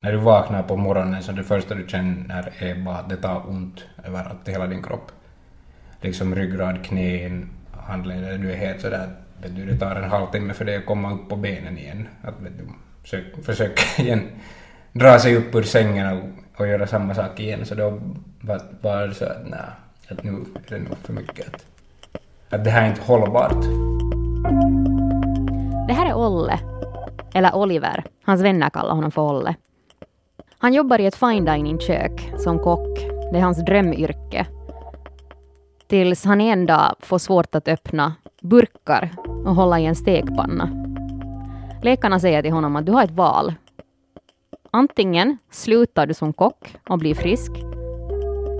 När du vaknar på morgonen så det första du känner är bara att det tar ont överallt i hela din kropp. Liksom ryggrad, knän, handleder, du är helt sådär, vet du, det tar en halvtimme för dig att komma upp på benen igen. Att, vet du, försök, försök igen dra sig upp ur sängen och, och göra samma sak igen. Så då var, var det så att nej, att nu är det nog för mycket. Att, att det här är inte hållbart. Det här är Olle, eller Oliver. Hans vänner kallar honom för Olle. Han jobbar i ett fine dining-kök som kock. Det är hans drömyrke. Tills han en dag får svårt att öppna burkar och hålla i en stekpanna. Läkarna säger till honom att du har ett val. Antingen slutar du som kock och blir frisk,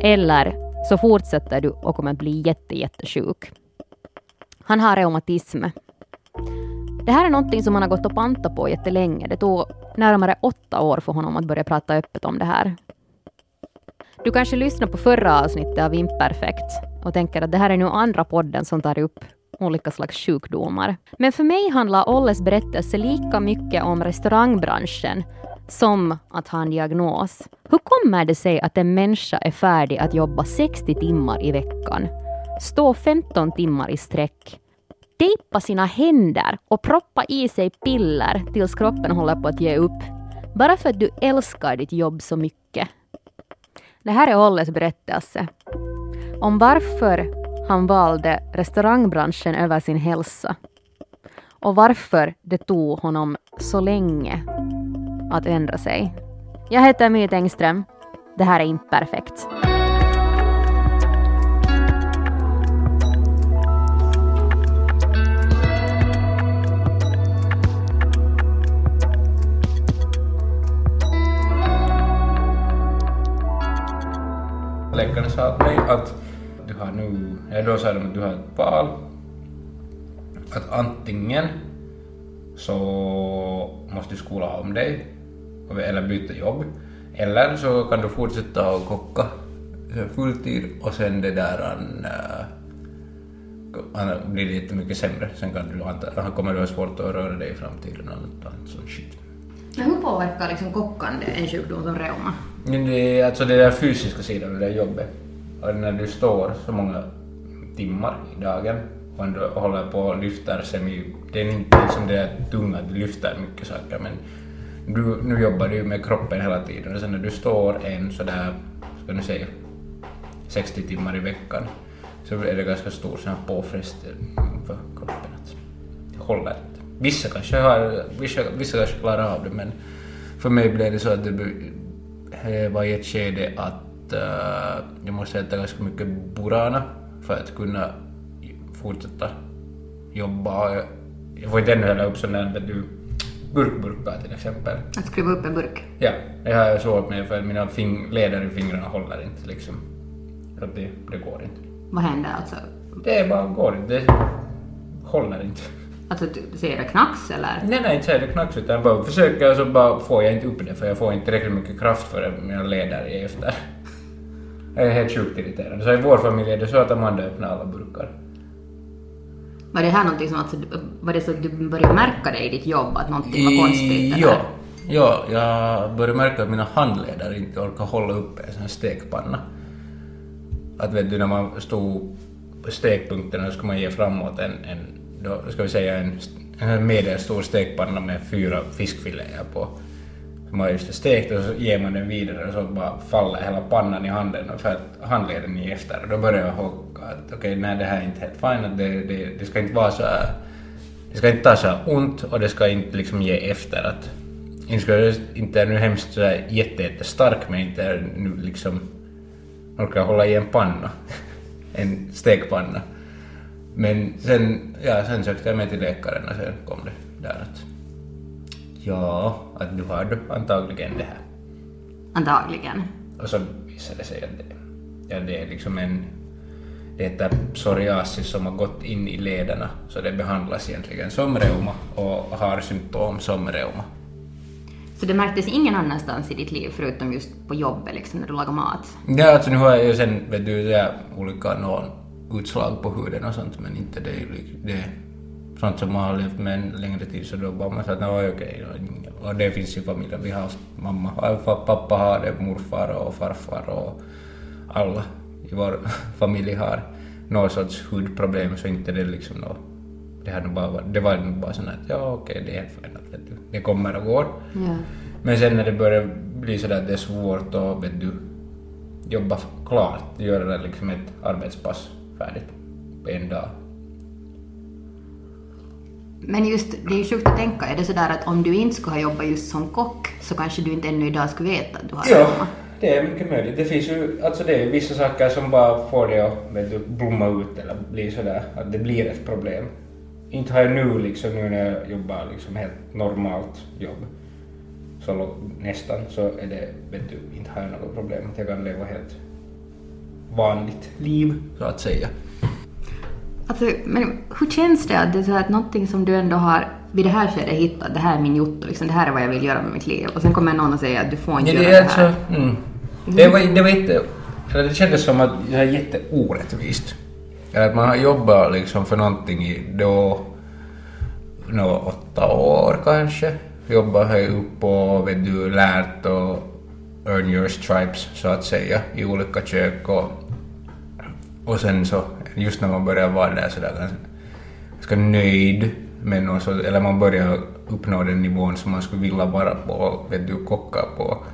eller så fortsätter du och kommer bli jätte, jättesjuk. Han har reumatism. Det här är någonting som han har gått och pantat på jättelänge. Det tog närmare åtta år för honom att börja prata öppet om det här. Du kanske lyssnar på förra avsnittet av Imperfekt och tänker att det här är nu andra podden som tar upp olika slags sjukdomar. Men för mig handlar Olles berättelse lika mycket om restaurangbranschen som att ha en diagnos. Hur kommer det sig att en människa är färdig att jobba 60 timmar i veckan, stå 15 timmar i sträck, tejpa sina händer och proppa i sig piller tills kroppen håller på att ge upp, bara för att du älskar ditt jobb så mycket? Det här är Olles berättelse om varför han valde restaurangbranschen över sin hälsa och varför det tog honom så länge att ändra sig. Jag heter My Engström. Det här är inte perfekt. Sa åt mig att du har nu, ja då sa de att du har ett val. Att antingen så måste du skola om dig eller byta jobb. Eller så kan du fortsätta att kocka fulltid och sen det där an, uh, blir det jättemycket sämre. Sen kan du anta, kommer du ha svårt att röra dig i framtiden och allt sånt shit. Men hur påverkar liksom kockande en sjukdom som reuma? Det alltså det där fysiska sidan det där jobbet. Och när du står så många timmar i dagen och ändå håller på och lyfter semi... Det är inte liksom det tunga, du lyfter mycket saker men du, nu jobbar du ju med kroppen hela tiden och sen när du står en sådär, ska nu säga, 60 timmar i veckan så är det ganska stor sån här påfrestning för kroppen att det håller inte. Vissa kanske, har, vissa, vissa kanske klarar av det men för mig blev det så att det eh, var i ett skede att uh, jag måste äta ganska mycket burana för att kunna fortsätta jobba. Jag får inte ännu hälla upp sån där du burkburkar till exempel. Att skruva upp en burk? Ja, det har jag svårt med för mina fing- leder i fingrarna håller inte liksom. Det, det går inte. Vad händer alltså? Det bara går inte, det håller inte. Alltså säger det knacks eller? Nej, nej, inte säger det knacks utan jag bara försöker och så bara får jag inte upp det för jag får inte tillräckligt mycket kraft för det, mina leder är efter. Jag är helt sjukt irriterad. Så i vår familj är det så att Amanda öppnar alla burkar. Var det här någonting som, alltså, var det så att du började märka det i ditt jobb, att någonting var konstigt? Ja, ja, jag började märka att mina handleder inte orkar hålla uppe en sån här stekpanna. Att vet du, när man stod på stekpunkten så skulle man ge framåt en, en då ska vi säga en, en medelstor stekpanna med fyra fiskfiléer på. Som man just stekt och så ger man den vidare och så bara faller hela pannan i handen för att handleden är efter. Och då börjar jag hocka att okej, okay, nej det här är inte helt fint, det, det, det ska inte vara så här, det ska inte ta så ont och det ska inte liksom ge efter. Att, inte, ska, inte är nu hemskt så jätte, jättestark men inte är nu liksom orkar hålla i en panna, en stekpanna. Men sen, ja, sen sökte jag mig till läkaren och sen kom det där att ja, att du har du antagligen det här. Antagligen. Och så visade det sig att det, ja, det är liksom en det heter psoriasis som har gått in i lederna så det behandlas egentligen som reuma och har symptom som reuma. Så det märktes ingen annanstans i ditt liv förutom just på jobbet liksom när du lagar mat? Ja, alltså nu har jag ju sen vet du, olika någon utslag på huden och sånt men inte det, det sånt som man har levt med en längre tid så då bara man säger att okej, och det finns i familjen. Vi har haft mamma, pappa har det, morfar och farfar och alla i vår familj har någon sorts hudproblem så inte det liksom något det, här bara, det var nog bara sån att ja okej det är helt fint det kommer och går. Ja. Men sen när det börjar bli sådär att det är svårt att vet du, jobba klart, göra liksom ett arbetspass färdigt på en dag. Men just, det är ju sjukt att tänka, är det sådär att om du inte skulle ha jobbat just som kock så kanske du inte ännu idag skulle veta att du har ja. jobbat? Det är mycket möjligt. Det finns ju, alltså det är vissa saker som bara får det att vet du, blomma ut eller bli sådär, att det blir ett problem. Inte har jag nu liksom, nu när jag jobbar liksom helt normalt jobb, så nästan, så är det, vet du, inte har jag något problem att jag kan leva helt vanligt liv, så att säga. Alltså, men hur känns det att det är så att någonting som du ändå har vid det här skedet hittat, det här är min jotto, liksom, det här är vad jag vill göra med mitt liv, och sen kommer någon och säger att du får inte ja, göra det, det här. Alltså, mm. det, var, det var inte, det kändes som att det är jätteorättvist. Eller att man har jobbat liksom för någonting i då, nå, åtta år kanske, jobbat högt upp och vet du, lärt och earn your stripes så att säga i olika kök och, och sen så just när man börjar vara där sådär ganska nöjd med något så, eller man börjar uppnå den nivån som man skulle vilja vara på och vet du, kocka på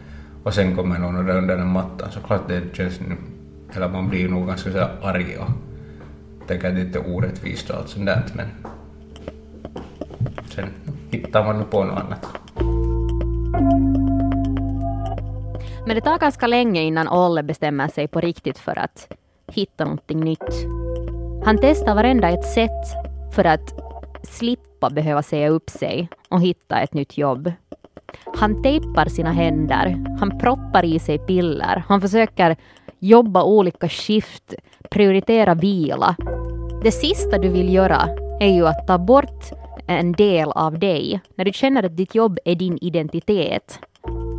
och sen kommer någon och under den mattan så klart det känns eller man blir nog ganska sådär arg och tänker att det är lite orättvist och allt sånt där men sen hittar man på något annat. Men det tar ganska länge innan Olle bestämmer sig på riktigt för att hitta någonting nytt. Han testar varenda ett sätt för att slippa behöva säga upp sig och hitta ett nytt jobb. Han tejpar sina händer, han proppar i sig piller, han försöker jobba olika skift, prioritera vila. Det sista du vill göra är ju att ta bort en del av dig när du känner att ditt jobb är din identitet.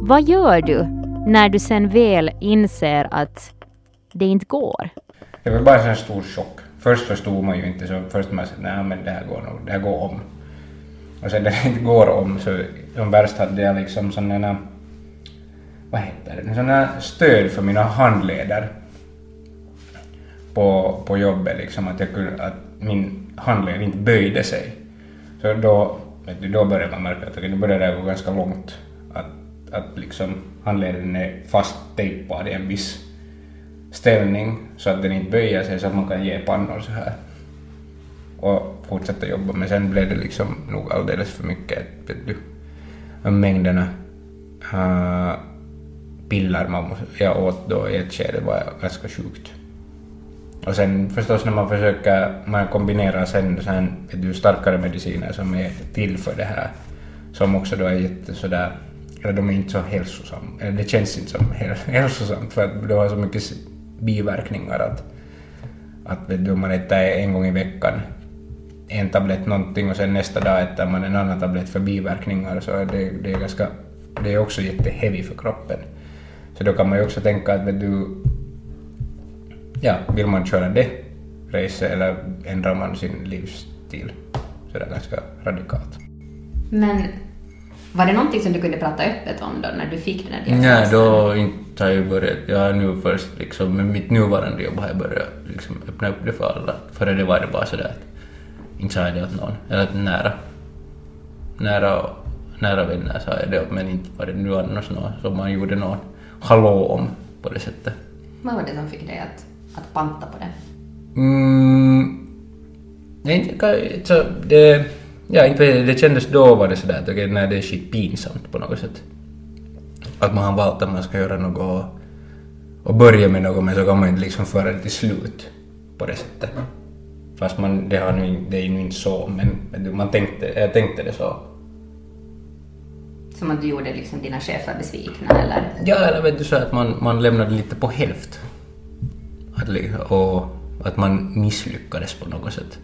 Vad gör du när du sen väl inser att det inte går? Det var bara en stor chock. Först förstod man ju inte, så först man sa nej men det här går nog, det här går om. Och sen när det inte går om så som värst hade jag liksom sådana, vad heter det, sådana stöd för mina handleder på, på jobbet liksom att, jag kunde, att min handled inte böjde sig. Så då, vet du, då började man märka att okay, började gå ganska långt. Att, att liksom handleden är fast tejpad i en viss ställning så att den inte böjer sig så att man kan ge pannor så här och fortsätta jobba. Men sen blev det liksom nog alldeles för mycket, vet du, mängderna eh, uh, piller man, jag åt då i ett skede var ganska sjukt. Och sen förstås när man försöker, man kombinerar sen, sen vet du, starkare mediciner som är till för det här, som också då är jätte sådär, eller de är inte så hälsosamma, eller det känns inte som hälsosamt för att du har så mycket biverkningar att, att vet du, man äter en gång i veckan en tablett någonting och sen nästa dag äter man en annan tablett för biverkningar så det, det är ganska, det är också jätteheavy för kroppen. Så då kan man ju också tänka att vet du, ja, vill man köra det racet eller ändrar man sin livsstil så det är ganska radikalt. Men var det någonting som du kunde prata öppet om då när du fick den här diagnosen? Nej, då inte har jag börjat. Jag har nu först liksom, med mitt nuvarande jobb har jag börjat liksom öppna upp det för alla. Före det var det bara sådär att inte sa jag det åt någon. Eller nära. Nära, nära vänner sa jag det åt men inte var det nu annars något som man gjorde någon hallå om på det sättet. Vad var det som fick dig att, att panta på det? Mm, nej, inte, det Ja, inte det kändes då var det sådär att okej, nej det är skit pinsamt på något sätt. Att man har valt att man ska göra något och börja med något men så kan man inte liksom föra det till slut på det sättet. Fast man, det, har nu, det är ju inte så, men man tänkte, jag tänkte det så. Som att du gjorde liksom dina chefer besvikna eller? Ja, eller vet du så att man, man lämnade lite på hälft. Att, och att man misslyckades på något sätt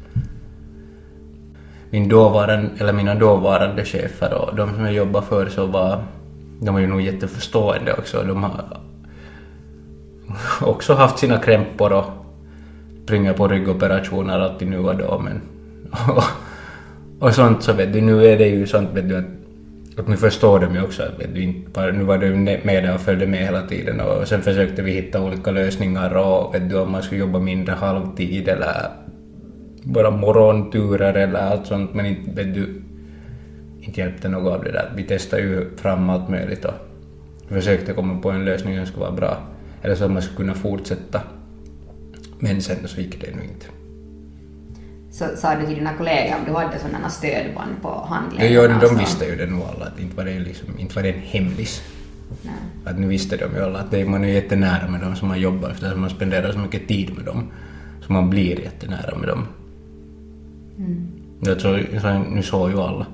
min dåvarande, eller mina dåvarande chefer och de som jag jobbade för så var de är ju nog jätteförstående också. De har också haft sina krämpor och springer på ryggoperationer alltid nu och då men och, och sånt så vet du, nu är det ju sånt vet du att, att nu förstår de ju också att vet du, inte nu var du med där och följde med hela tiden och sen försökte vi hitta olika lösningar och vet du om man skulle jobba mindre halvtid eller bara morgonturer eller allt sånt men inte vet du, inte hjälpte något av det där. Vi testade ju fram allt möjligt och försökte komma på en lösning som skulle vara bra. Eller så att man skulle kunna fortsätta. Men sen så gick det nu inte. Så sa du till dina kollegor om du hade sådana stödband på handleden? Ja, de alltså? visste ju det nog alla, att inte var det, liksom, inte var det en hemlis. Att nu visste de ju alla att det, man är jättenära med dem som man jobbar eftersom man spenderar så mycket tid med dem. Så man blir jättenära med dem. Mm. Det så, så, nu såg ju alla.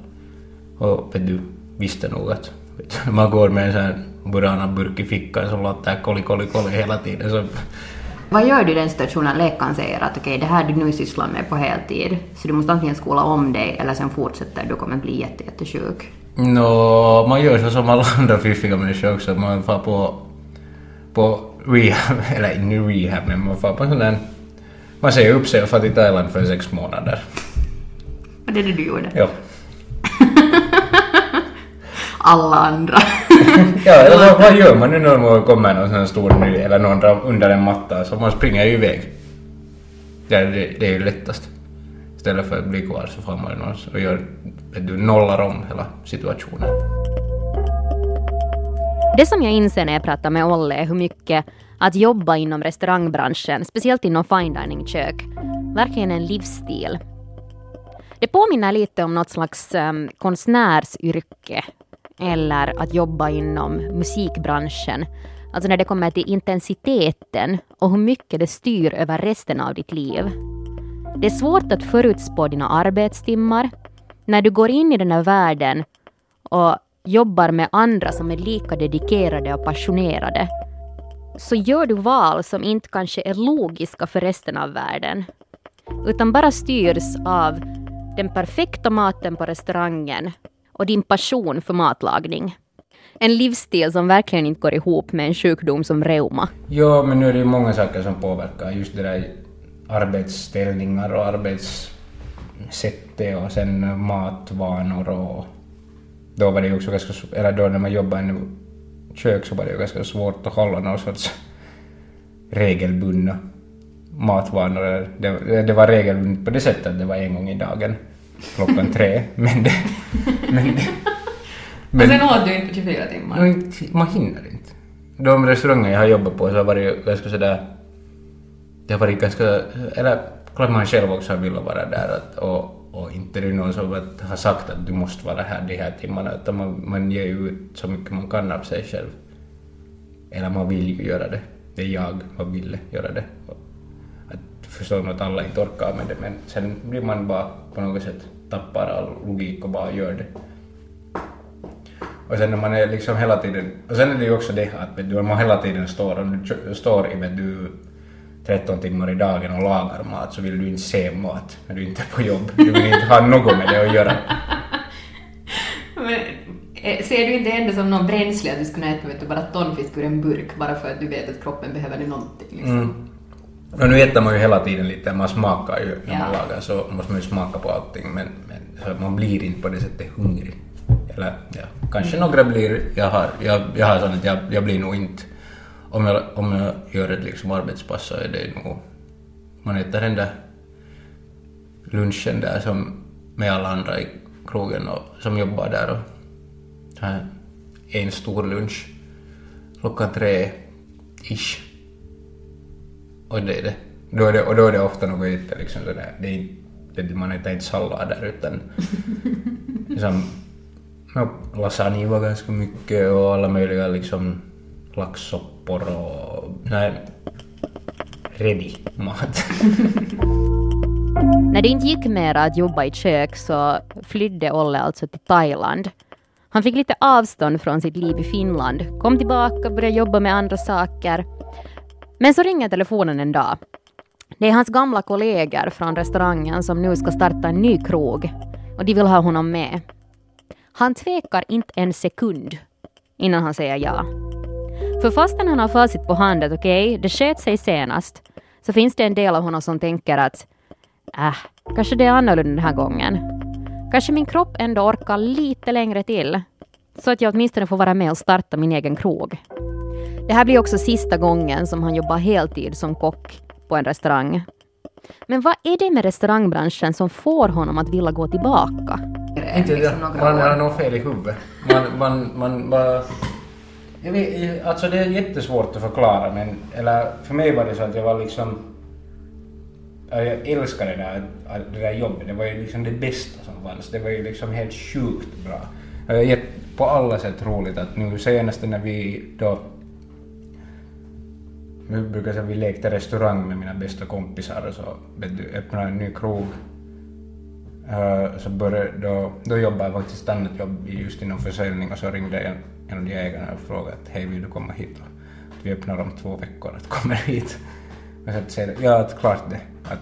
Och vet du, visste nog att du, man går med en sån här Burana-burk i fickan som låter kolli, kolli, kolli hela tiden. Så vad gör du i den situationen läkaren säger att okej, okay, det här du nu sysslar med på heltid, så du måste antingen skola om dig eller sen fortsätter du kommer bli jätte, jättesjuk? Nå, man gör så som alla andra fiffiga människor också, man får på, på rehab, eller inte rehab, men man får på en sån där, man säger upp sig och far till Thailand för sex månader. Och det är det du gjorde? Ja. Alla andra. ja, eller vad, vad gör man nu när man kommer någon sån stor ny eller någon under en matta så man springer ju iväg. Ja, det, det är ju lättast. Istället för att bli kvar så får man någon och gör, du, nollar om hela situationen. Det som jag inser när jag pratar med Olle är hur mycket att jobba inom restaurangbranschen, speciellt inom fine dining-kök, verkligen är en livsstil. Det påminner lite om något slags um, konstnärsyrke eller att jobba inom musikbranschen. Alltså när det kommer till intensiteten och hur mycket det styr över resten av ditt liv. Det är svårt att förutspå dina arbetstimmar. När du går in i den här världen och jobbar med andra som är lika dedikerade och passionerade så gör du val som inte kanske är logiska för resten av världen utan bara styrs av den perfekta maten på restaurangen och din passion för matlagning. En livsstil som verkligen inte går ihop med en sjukdom som reuma. Ja, men nu är det ju många saker som påverkar. Just det där arbetsställningar och arbetssättet och sen matvanor och då var det ju också ganska, eller då när man jobbade i kök så var det ju ganska svårt att hålla någon sorts regelbundna matvanor. Det, det var regelbundet på det sättet att det var en gång i dagen klockan tre. Men det... Men det men, och sen åt du inte på 24 timmar? Man hinner inte. De restauranger jag har jobbat på så har varit ganska sådär... Det har varit ganska... Eller klart man själv också har velat vara där att, och, och inte det är någon som har sagt att du måste vara här de här timmarna utan man, man ger ut så mycket man kan av sig själv. Eller man vill ju göra det. Det är jag, man vill göra det förstår att alla inte orkar med det men sen blir man bara på något sätt tappar all logik och bara gör det. Och sen när man är liksom hela tiden, och sen är det ju också det att du, man hela tiden står, om du står i vet du, 13 timmar i dagen och lagar mat så vill du inte se mat när du inte är på jobb. Du vill inte ha något med det att göra. Men eh, ser du inte ändå som någon bränsle att du skulle äta vet du, bara tonfisk ur en burk bara för att du vet att kroppen behöver någonting? Liksom? Mm. Och nu äter man ju hela tiden lite, man smakar ju när man lagar så måste man ju smaka på allting men, men man blir inte på det sättet hungrig. Eller ja, kanske några blir, jag har, jag, jag har sånt att jag, jag blir nog inte, om jag, om jag gör ett liksom arbetspass så är det nog, man äter den där lunchen där som med alla andra i krogen och, som jobbar där och här, en stor lunch. Klockan tre ish och det är det. Då är det, och då är det ofta något inte liksom sådär, det är inte, man äter inte sallader utan liksom, no, lasagne var ganska mycket och alla möjliga liksom laxsoppor och nej, ready mat. När det inte gick mera att jobba i kök så flydde Olle alltså till Thailand. Han fick lite avstånd från sitt liv i Finland, kom tillbaka, började jobba med andra saker men så ringer telefonen en dag. Det är hans gamla kollegor från restaurangen som nu ska starta en ny krog och de vill ha honom med. Han tvekar inte en sekund innan han säger ja. För fastän han har facit på hand att okej, okay, det sket sig senast, så finns det en del av honom som tänker att äh, kanske det är annorlunda den här gången. Kanske min kropp ändå orkar lite längre till, så att jag åtminstone får vara med och starta min egen krog. Det här blir också sista gången som han jobbar heltid som kock på en restaurang. Men vad är det med restaurangbranschen som får honom att vilja gå tillbaka? Inte Liksom Man har nog fel i huvudet. Man, man, man bara... Jag vet, alltså det är jättesvårt att förklara men, eller för mig var det så att jag var liksom... ja, Jag älskade det där, det där jobbet, det var ju liksom det bästa som fanns. Det var ju liksom helt sjukt bra. Det var på alla sätt roligt att nu senast när vi då... Vi brukar säga att vi lekte restaurang med mina bästa kompisar och så vet du, öppnade en ny krog så började, då, då jobbade jag faktiskt ett annat jobb just inom försäljning och så ringde en, en av de ägarna och frågade att hej vill du komma hit? Och att vi öppnar om två veckor, att kommer hit? Och så att säga, ja att klart det. Att,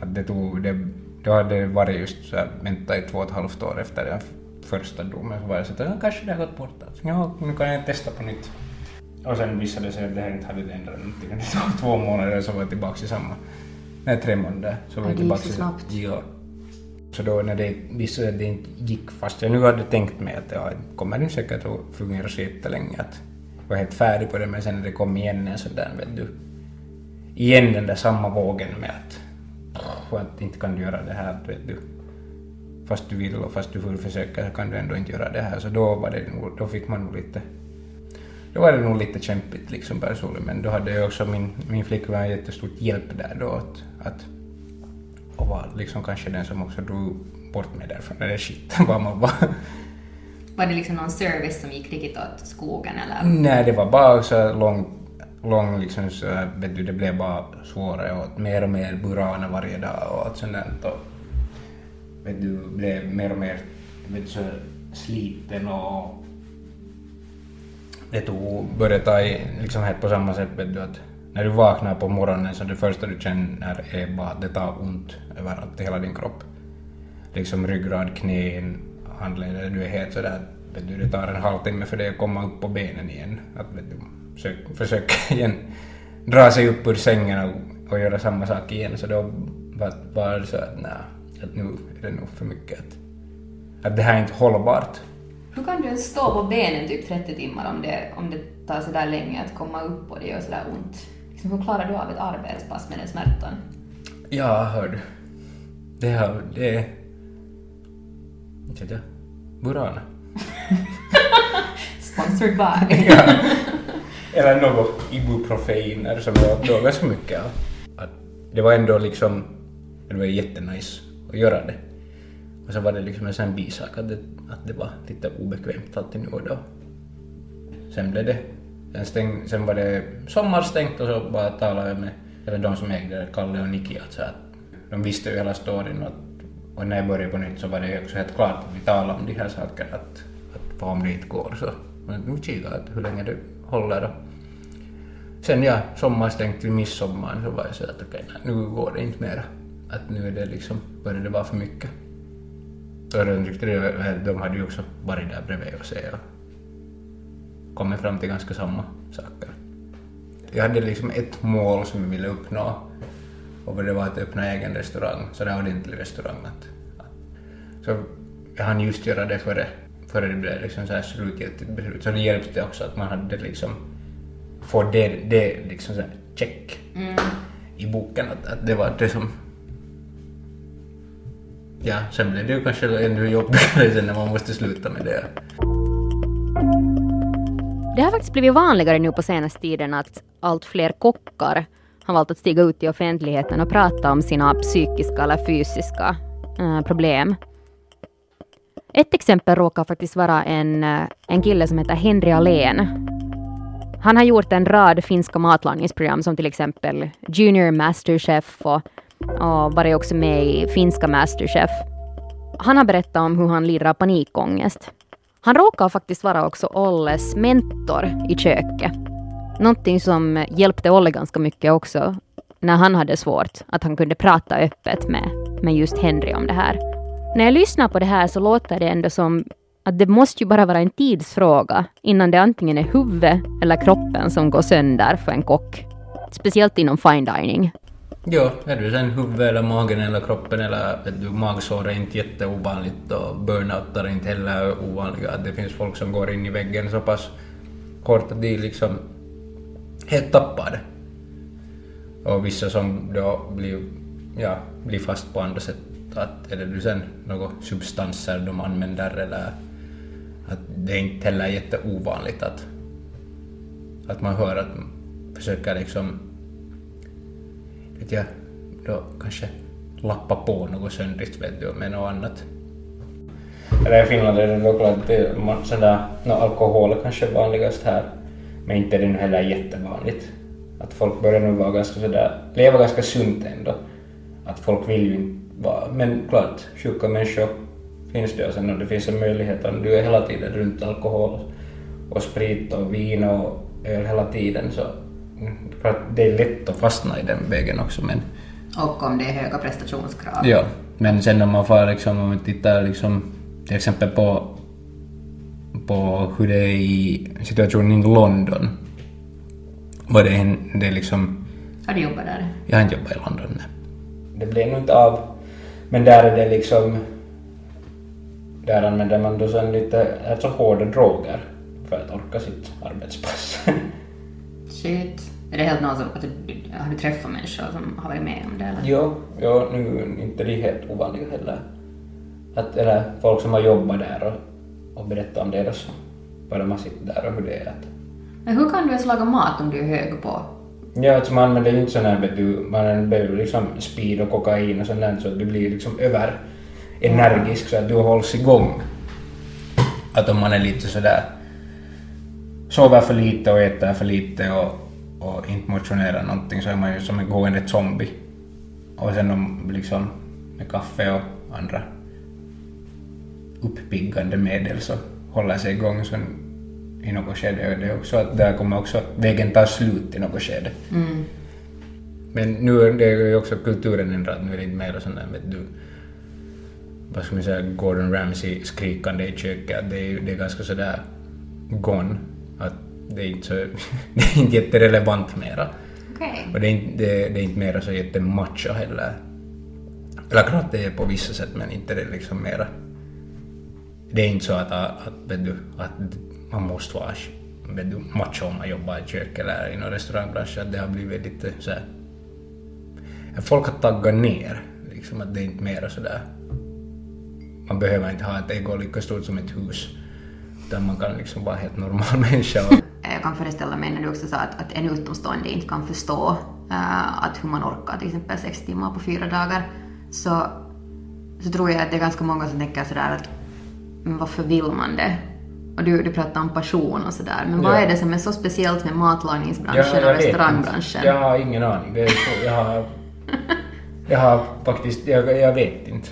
att det tog, det, då hade det varit just så här, vänta i två och ett halvt år efter den första domen så var jag så att ja, kanske det har gått bort. Ja, nu kan jag testa på nytt. Och sen visade det sig att det här inte hade ändrat någonting. Det tog två månader så var jag tillbaka i samma, nej tre månader så var Ja, jag det tillbaka så i- snabbt. Ja. Så då när det visade att det inte gick fast jag nu hade tänkt mig att ja, det kommer nu säkert att fungera så jättelänge att jag var helt färdig på det men sen när det kom igen en sån där vet du igen den där samma vågen med att pff, att inte kan du göra det här vet du fast du vill och fast du försöka så kan du ändå inte göra det här så då var det nog, då fick man nog lite då var det nog lite kämpigt liksom personligen men då hade jag också min, min flickvän jättestort hjälp där då att, att och var liksom kanske den som också drog bort mig därifrån den där skiten var man var. Var det liksom någon service som gick riktigt åt skogen eller? Nej, det var bara så lång, lång liksom så vet du, det blev bara svårare och mer och mer buraner varje dag och allt sånt där. Och, vet du, blev mer och mer vet du, så sliten och det tog, började ta i, liksom helt på samma sätt vet du att när du vaknar på morgonen så det första du känner är bara att det tar ont överallt i hela din kropp. Liksom ryggrad, knän, handleder, du är helt sådär vet du, det tar en halvtimme för dig att komma upp på benen igen. Att vet du, försök, försöka igen dra sig upp ur sängen och, och göra samma sak igen så då var, var det så att nej, att nu är det nog för mycket att, att det här är inte hållbart. Hur kan du ens stå på benen typ 30 timmar om det, om det tar sådär länge att komma upp och det gör sådär ont? Liksom, hur klarar du av ett arbetspass med den smärtan? Ja, hör du. Det här, det är... Inte vet jag. Burana. Sponsored by. ja. Eller något ibuprofeiner som jag då ganska mycket av. Det var ändå liksom, det var jättenice att göra det. Och så var det liksom en sån bisak att det, att det var lite obekvämt alltid nu och då. Sen blev det, sen, stäng, sen var det sommarstängt och så bara talade jag med, eller de som ägde det, Kalle och Niki, att, så att de visste ju hela storyn och, att, och när jag började på nytt så var det också helt klart att vi talade om de här sakerna, att, att vad om det inte går så, men nu kikar att hur länge det håller då. Sen ja, sommarstängt till midsommar så var jag så att okej, nej, nu går det inte mera. Att nu är det liksom, börjar det vara för mycket. De tyckte det, de hade ju också varit där bredvid och se och kommit fram till ganska samma saker. Jag hade liksom ett mål som jag ville uppnå och det var att öppna egen restaurang, så där ordentlig restaurang. Så jag hann just göra det före, före det blev liksom så här slutgiltigt beslut. Så det hjälpte också att man hade liksom, få det, det liksom så check i boken, att, att det var det som Ja, sen blev det ju kanske ännu jobbigare sen när man måste sluta med det. Det har faktiskt blivit vanligare nu på senaste tiden att allt fler kockar har valt att stiga ut i offentligheten och prata om sina psykiska eller fysiska eh, problem. Ett exempel råkar faktiskt vara en, eh, en kille som heter Henry Alén. Han har gjort en rad finska matlagningsprogram som till exempel Junior Masterchef och, och varit också med i finska Masterchef. Han har berättat om hur han lider av panikångest. Han råkar faktiskt vara också Olles mentor i köket. Någonting som hjälpte Olle ganska mycket också när han hade svårt, att han kunde prata öppet med, med just Henry om det här. När jag lyssnar på det här så låter det ändå som att det måste ju bara vara en tidsfråga innan det antingen är huvudet eller kroppen som går sönder för en kock. Speciellt inom fine dining. Jo, är du sen huvudet eller magen eller kroppen eller du, magsår är inte jätteovanligt och burnout är inte heller ovanliga. Att det finns folk som går in i väggen så pass kort att de liksom helt tappar det. Och vissa som då blir, ja, blir fast på andra sätt. Att är det du sen några substanser de använder eller att det är inte heller jätteovanligt att, att man hör att man försöker liksom vet jag, då kanske lappa på något söndrigt vet du, med något annat. Eller i Finland är det då klart det, no, alkohol är kanske vanligast här, men inte är det nu heller jättevanligt. Att folk börjar nu vara ganska sådär, leva ganska sunt ändå. Att folk vill ju inte vara, men klart, sjuka människor finns det och sen om det finns en möjlighet om du är hela tiden runt alkohol och sprit och vin och öl hela tiden så för att det är lätt att fastna i den vägen också. Men, och om det är höga prestationskrav. Ja, men sen om man får liksom, om man tittar liksom, till exempel på, på hur det är i situationen i London. Var det, en, det är liksom... Har du jobbat där? Jag har inte jobbat i London, nej. Det blev nog inte av. Men där är det liksom... Där använder man då sen lite alltså hårda droger för att orka sitt arbetspass. Shit. Är det helt någon som, att har du träffat människor som har varit med om det eller? Jo, jo nu är inte det helt ovanligt heller. Att, eller folk som har jobbat där och, och berättat om det så bara man sitter där och hur det är. Att... Men hur kan du ens laga mat om du är hög på? Ja, alltså man använder ju inte sån här, vet du, man behöver liksom speed och kokain och sånt där så att du blir liksom över energisk så att du hålls igång. Att om man är lite sådär sover för lite och äter för lite och och inte motionerar någonting så är man ju som en gående zombie. Och sen om liksom med kaffe och andra uppiggande medel så håller sig igång så i något skede är det också att där kommer också vägen ta slut i något skede. Mm. Men nu är det ju också kulturen ändrad, nu är det inte mer sån där vet du, vad ska man säga, Gordon Ramsay skrikande i köket, det är, det är ganska sådär gone. Att det är inte, så, det är inte jätterelevant mera. Okay. Och det är, inte, det, det är inte mera så jättemacho heller. Eller klart det är på vissa sätt men inte det liksom mera... Det är inte så att, att, vet du, att man måste vara vet du, macho om man jobbar i kök eller i någon restaurangbransch. Att det har blivit lite så här, Folk har taggat ner. Liksom, att det är inte mera sådär... Man behöver inte ha ett ego lika stort som ett hus. Utan man kan liksom vara helt normal människa. Jag kan föreställa mig när du också sa att, att en utomstående inte kan förstå uh, att hur man orkar till exempel sex timmar på fyra dagar så, så tror jag att det är ganska många som tänker sådär att men varför vill man det? Och du, du pratar om passion och sådär, men ja. vad är det som är så speciellt med matlagningsbranschen ja, och restaurangbranschen? Jag har ingen aning. Det är så, jag, har, jag har faktiskt, jag, jag vet inte.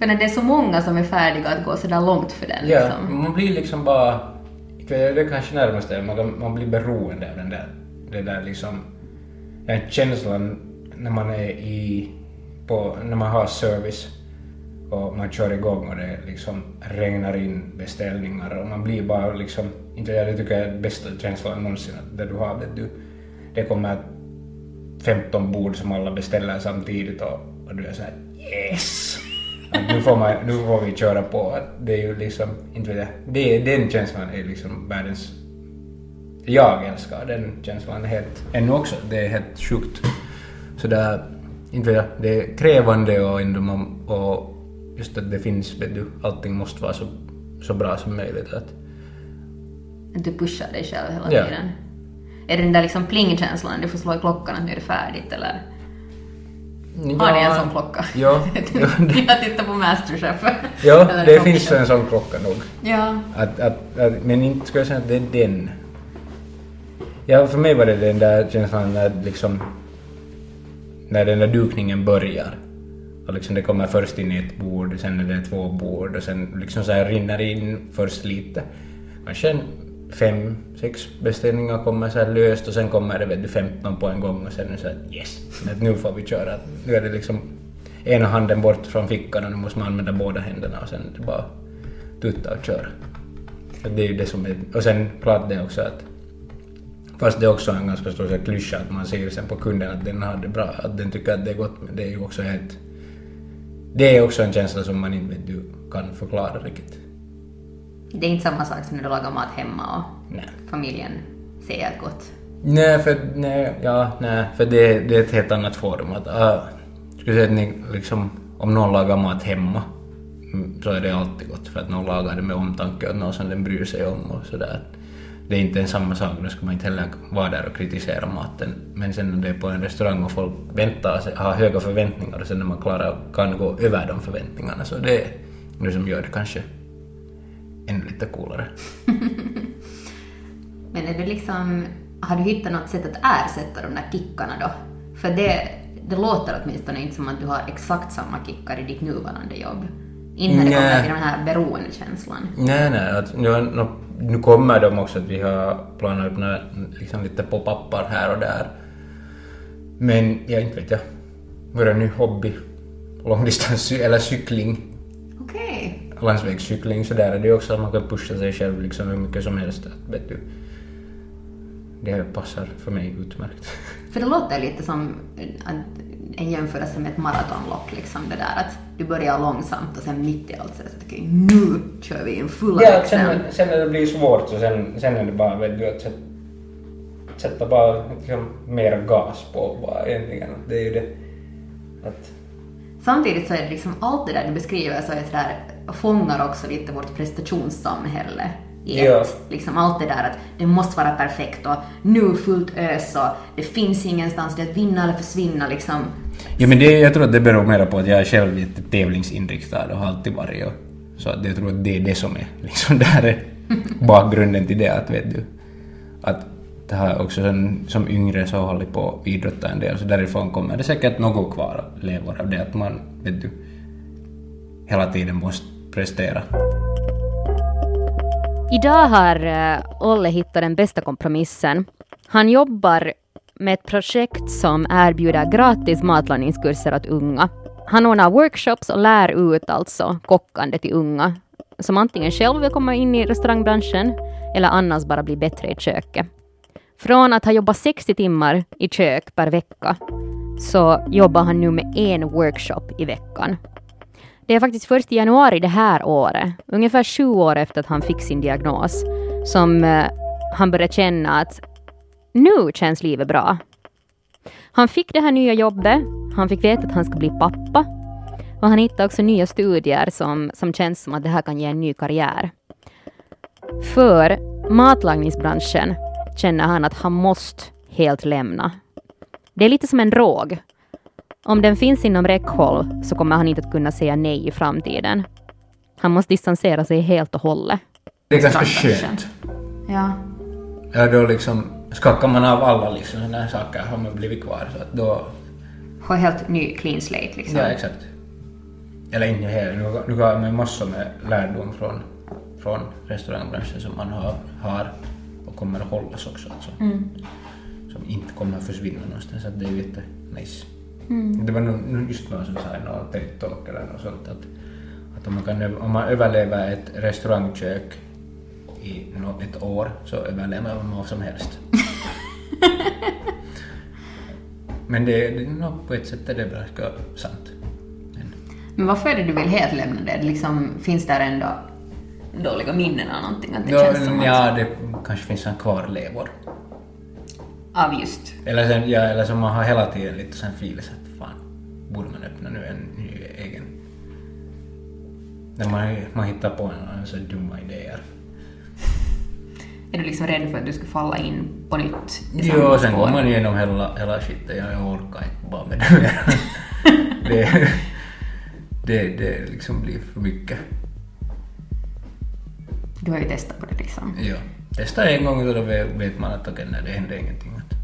För när det är så många som är färdiga att gå sådär långt för den. Ja, liksom. man blir liksom bara... Det är kanske närmast det, man, man blir beroende av den där, det där liksom... Den känslan när man är i... På, när man har service och man kör igång och det liksom regnar in beställningar och man blir bara liksom... Inte jag, det tycker jag är den bästa känslan någonsin, att du har, det, du, det kommer 15 bord som alla beställer samtidigt och, och du är såhär yes! Nu, får man, nu får vi köra på. Det är ju liksom, inte vet jag, det, den känslan är liksom världens... Jag älskar den känslan helt, ännu också. Det är helt sjukt. Så där, inte vet jag, det är krävande och ändå man, och just att det finns, vet du, allting måste vara så, så bra som möjligt. Att, du pushar dig själv hela ja. tiden. Är det den där liksom plingkänslan, du får slå i klockan att nu är det färdigt eller? Ja, Har ni en sån klocka? Ja. jag tittar på Masterchef. ja, det finns en sån klocka nog. Ja. Att, att, att, men inte skulle jag säga att det är den. Ja, för mig var det den där känslan när liksom när den där dukningen börjar. Och liksom det kommer först in ett bord, sen är det två bord och sen liksom så här rinner in först lite. Kanske fem, sex beställningar kommer så här löst och sen kommer det vet du, 15 på en gång och sen är det så här yes, att nu får vi köra. Nu är det liksom ena handen bort från fickan och nu måste man använda båda händerna och sen är det bara tutta och köra. Det är ju det som är, och sen klart det också att Fast det är också en ganska stor klyscha att man ser sen på kunden att den har det bra, att den tycker att det är gott, men det är ju också helt... Det är också en känsla som man inte vet, du kan förklara riktigt. Det är inte samma sak som när du lagar mat hemma och Nej. familjen säger gott. Nej, för, nej, ja, nej, för det, det är ett helt annat forum. Att, uh, skulle säga att ni, liksom, om någon lagar mat hemma mm, så är det alltid gott för att någon lagar det med omtanke och någon som den bryr sig om och sådär. Det är inte en samma sak, då ska man inte heller vara där och kritisera maten. Men sen när det är på en restaurang och folk väntar sig, har höga förväntningar och sen när man klarar, kan gå över de förväntningarna så det är det som gör det kanske ännu lite coolare. Men är det liksom, har du hittat något sätt att ersätta de där kickarna då? För det, det låter åtminstone inte som att du har exakt samma kickar i ditt nuvarande jobb. Inte när det kommer till den här beroendekänslan. Nej, nej. Att, nu, nu, nu kommer de också att vi har planat upp några, liksom lite pop-uppar här och där. Men jag inte vet jag. Vår ny hobby. Långdistans eller cykling. Okej. Landsvägscykling så där är det ju också att man kan pusha sig själv liksom hur mycket som helst. Att, vet du, det passar för mig utmärkt. För det låter lite som att- en jämförelse med ett maratonlopp, liksom det där att du börjar långsamt och sen mitt i allt så att okej, nu kör vi in fulla Ja, sen, sen när det blir svårt så sen, sen är det bara vet du, att sätta, sätta bara liksom, mer gas på bara egentligen. Det är ju det. Att, Samtidigt så är det liksom allt det där du beskriver så är det där fångar också lite vårt prestationssamhälle i Ja. ett. Liksom allt det där att det måste vara perfekt och nu fullt ös och det finns ingenstans, det är att vinna eller försvinna liksom. Ja, men det, jag tror att det beror mer på att jag är själv lite tävlingsinriktad och har alltid varit. Och, så att jag tror att det är det som är liksom där är bakgrunden till det. Att, vet du, att det har också som, som yngre så hållit på att idrotta en del så därifrån kommer det säkert något kvar leva av det att man vet du, hela tiden måste prestera. Idag har eh, Olle hittat den bästa kompromissen. Han jobbar med ett projekt som erbjuder gratis matlagningskurser åt unga. Han ordnar workshops och lär ut alltså kockande till unga som antingen själv vill komma in i restaurangbranschen eller annars bara bli bättre i köket. Från att ha jobbat 60 timmar i kök per vecka så jobbar han nu med en workshop i veckan. Det är faktiskt först i januari det här året, ungefär sju år efter att han fick sin diagnos, som eh, han började känna att nu känns livet bra. Han fick det här nya jobbet, han fick veta att han ska bli pappa och han hittade också nya studier som, som känns som att det här kan ge en ny karriär. För matlagningsbranschen känner han att han måste helt lämna. Det är lite som en drog. Om den finns inom räckhåll så kommer han inte att kunna säga nej i framtiden. Han måste distansera sig helt och hållet. Det är ganska skönt. Ja. Ja, då liksom skackar man av alla liksom sådana här saker har man blivit kvar. Så att då, Få helt ny clean slate liksom. ja exakt. Eller inte helt, nu, nu har man massor med lärdom från, från restaurangbranschen som man har, har och kommer att hållas också. Alltså, Som inte kommer att försvinna någonstans. Så att det är jätte nice. Det var nog nog just någon som sa någon TED-talk eller något sånt att, att om, man kan, om man överlever ett restaurangkök i ett år så överlever man vad som helst. Men det, det nå, på ett sätt är det ganska sant. Men, Men varför är det du vill helt lämna det? Liksom, finns där ändå dåliga minnen eller någonting? Att det ja, känns som ja, att... det kanske finns en kvarlevor. Av just... Eller, sen, ja, eller som man har hela tiden lite sen filis borde man öppna nu en ny egen... När man, man hittar på en så dumma idéer. Är du liksom rädd för att du ska falla in på nytt? i Jo, sen går man igenom hela, hela skiten. Jag orkar inte bara med det mer. det, det, det liksom blir för mycket. Du har ju testat på det liksom. Ja. Testa en gång så då vet vet man att okej, nej, det händer ingenting. Att,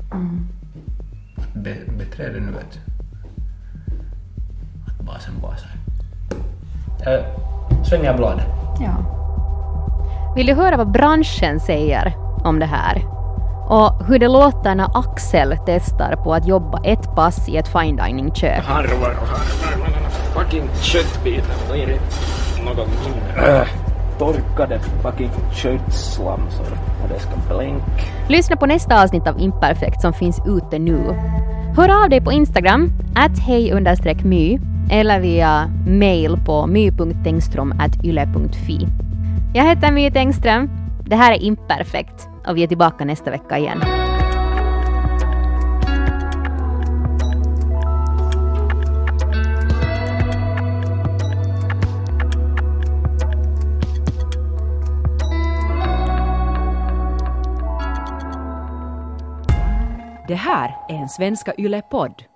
att be, beträda nu att, att basen basar. Äh, Svenja bladet. Ja. Vill du höra vad branschen säger om det här? Och hur det låter när Axel testar på att jobba ett pass i ett fine dining-kök. harvar och harvar. Fucking köttbitar. Är det något mindre. Äh. torkade fucking köttslamsor och det ska blänk. Lyssna på nästa avsnitt av Imperfekt som finns ute nu. Hör av dig på Instagram, att hej my eller via mail på my.tengström.yle.fi. Jag heter My Tengström. Det här är Imperfekt och vi är tillbaka nästa vecka igen. Det här är en Svenska Yle-podd.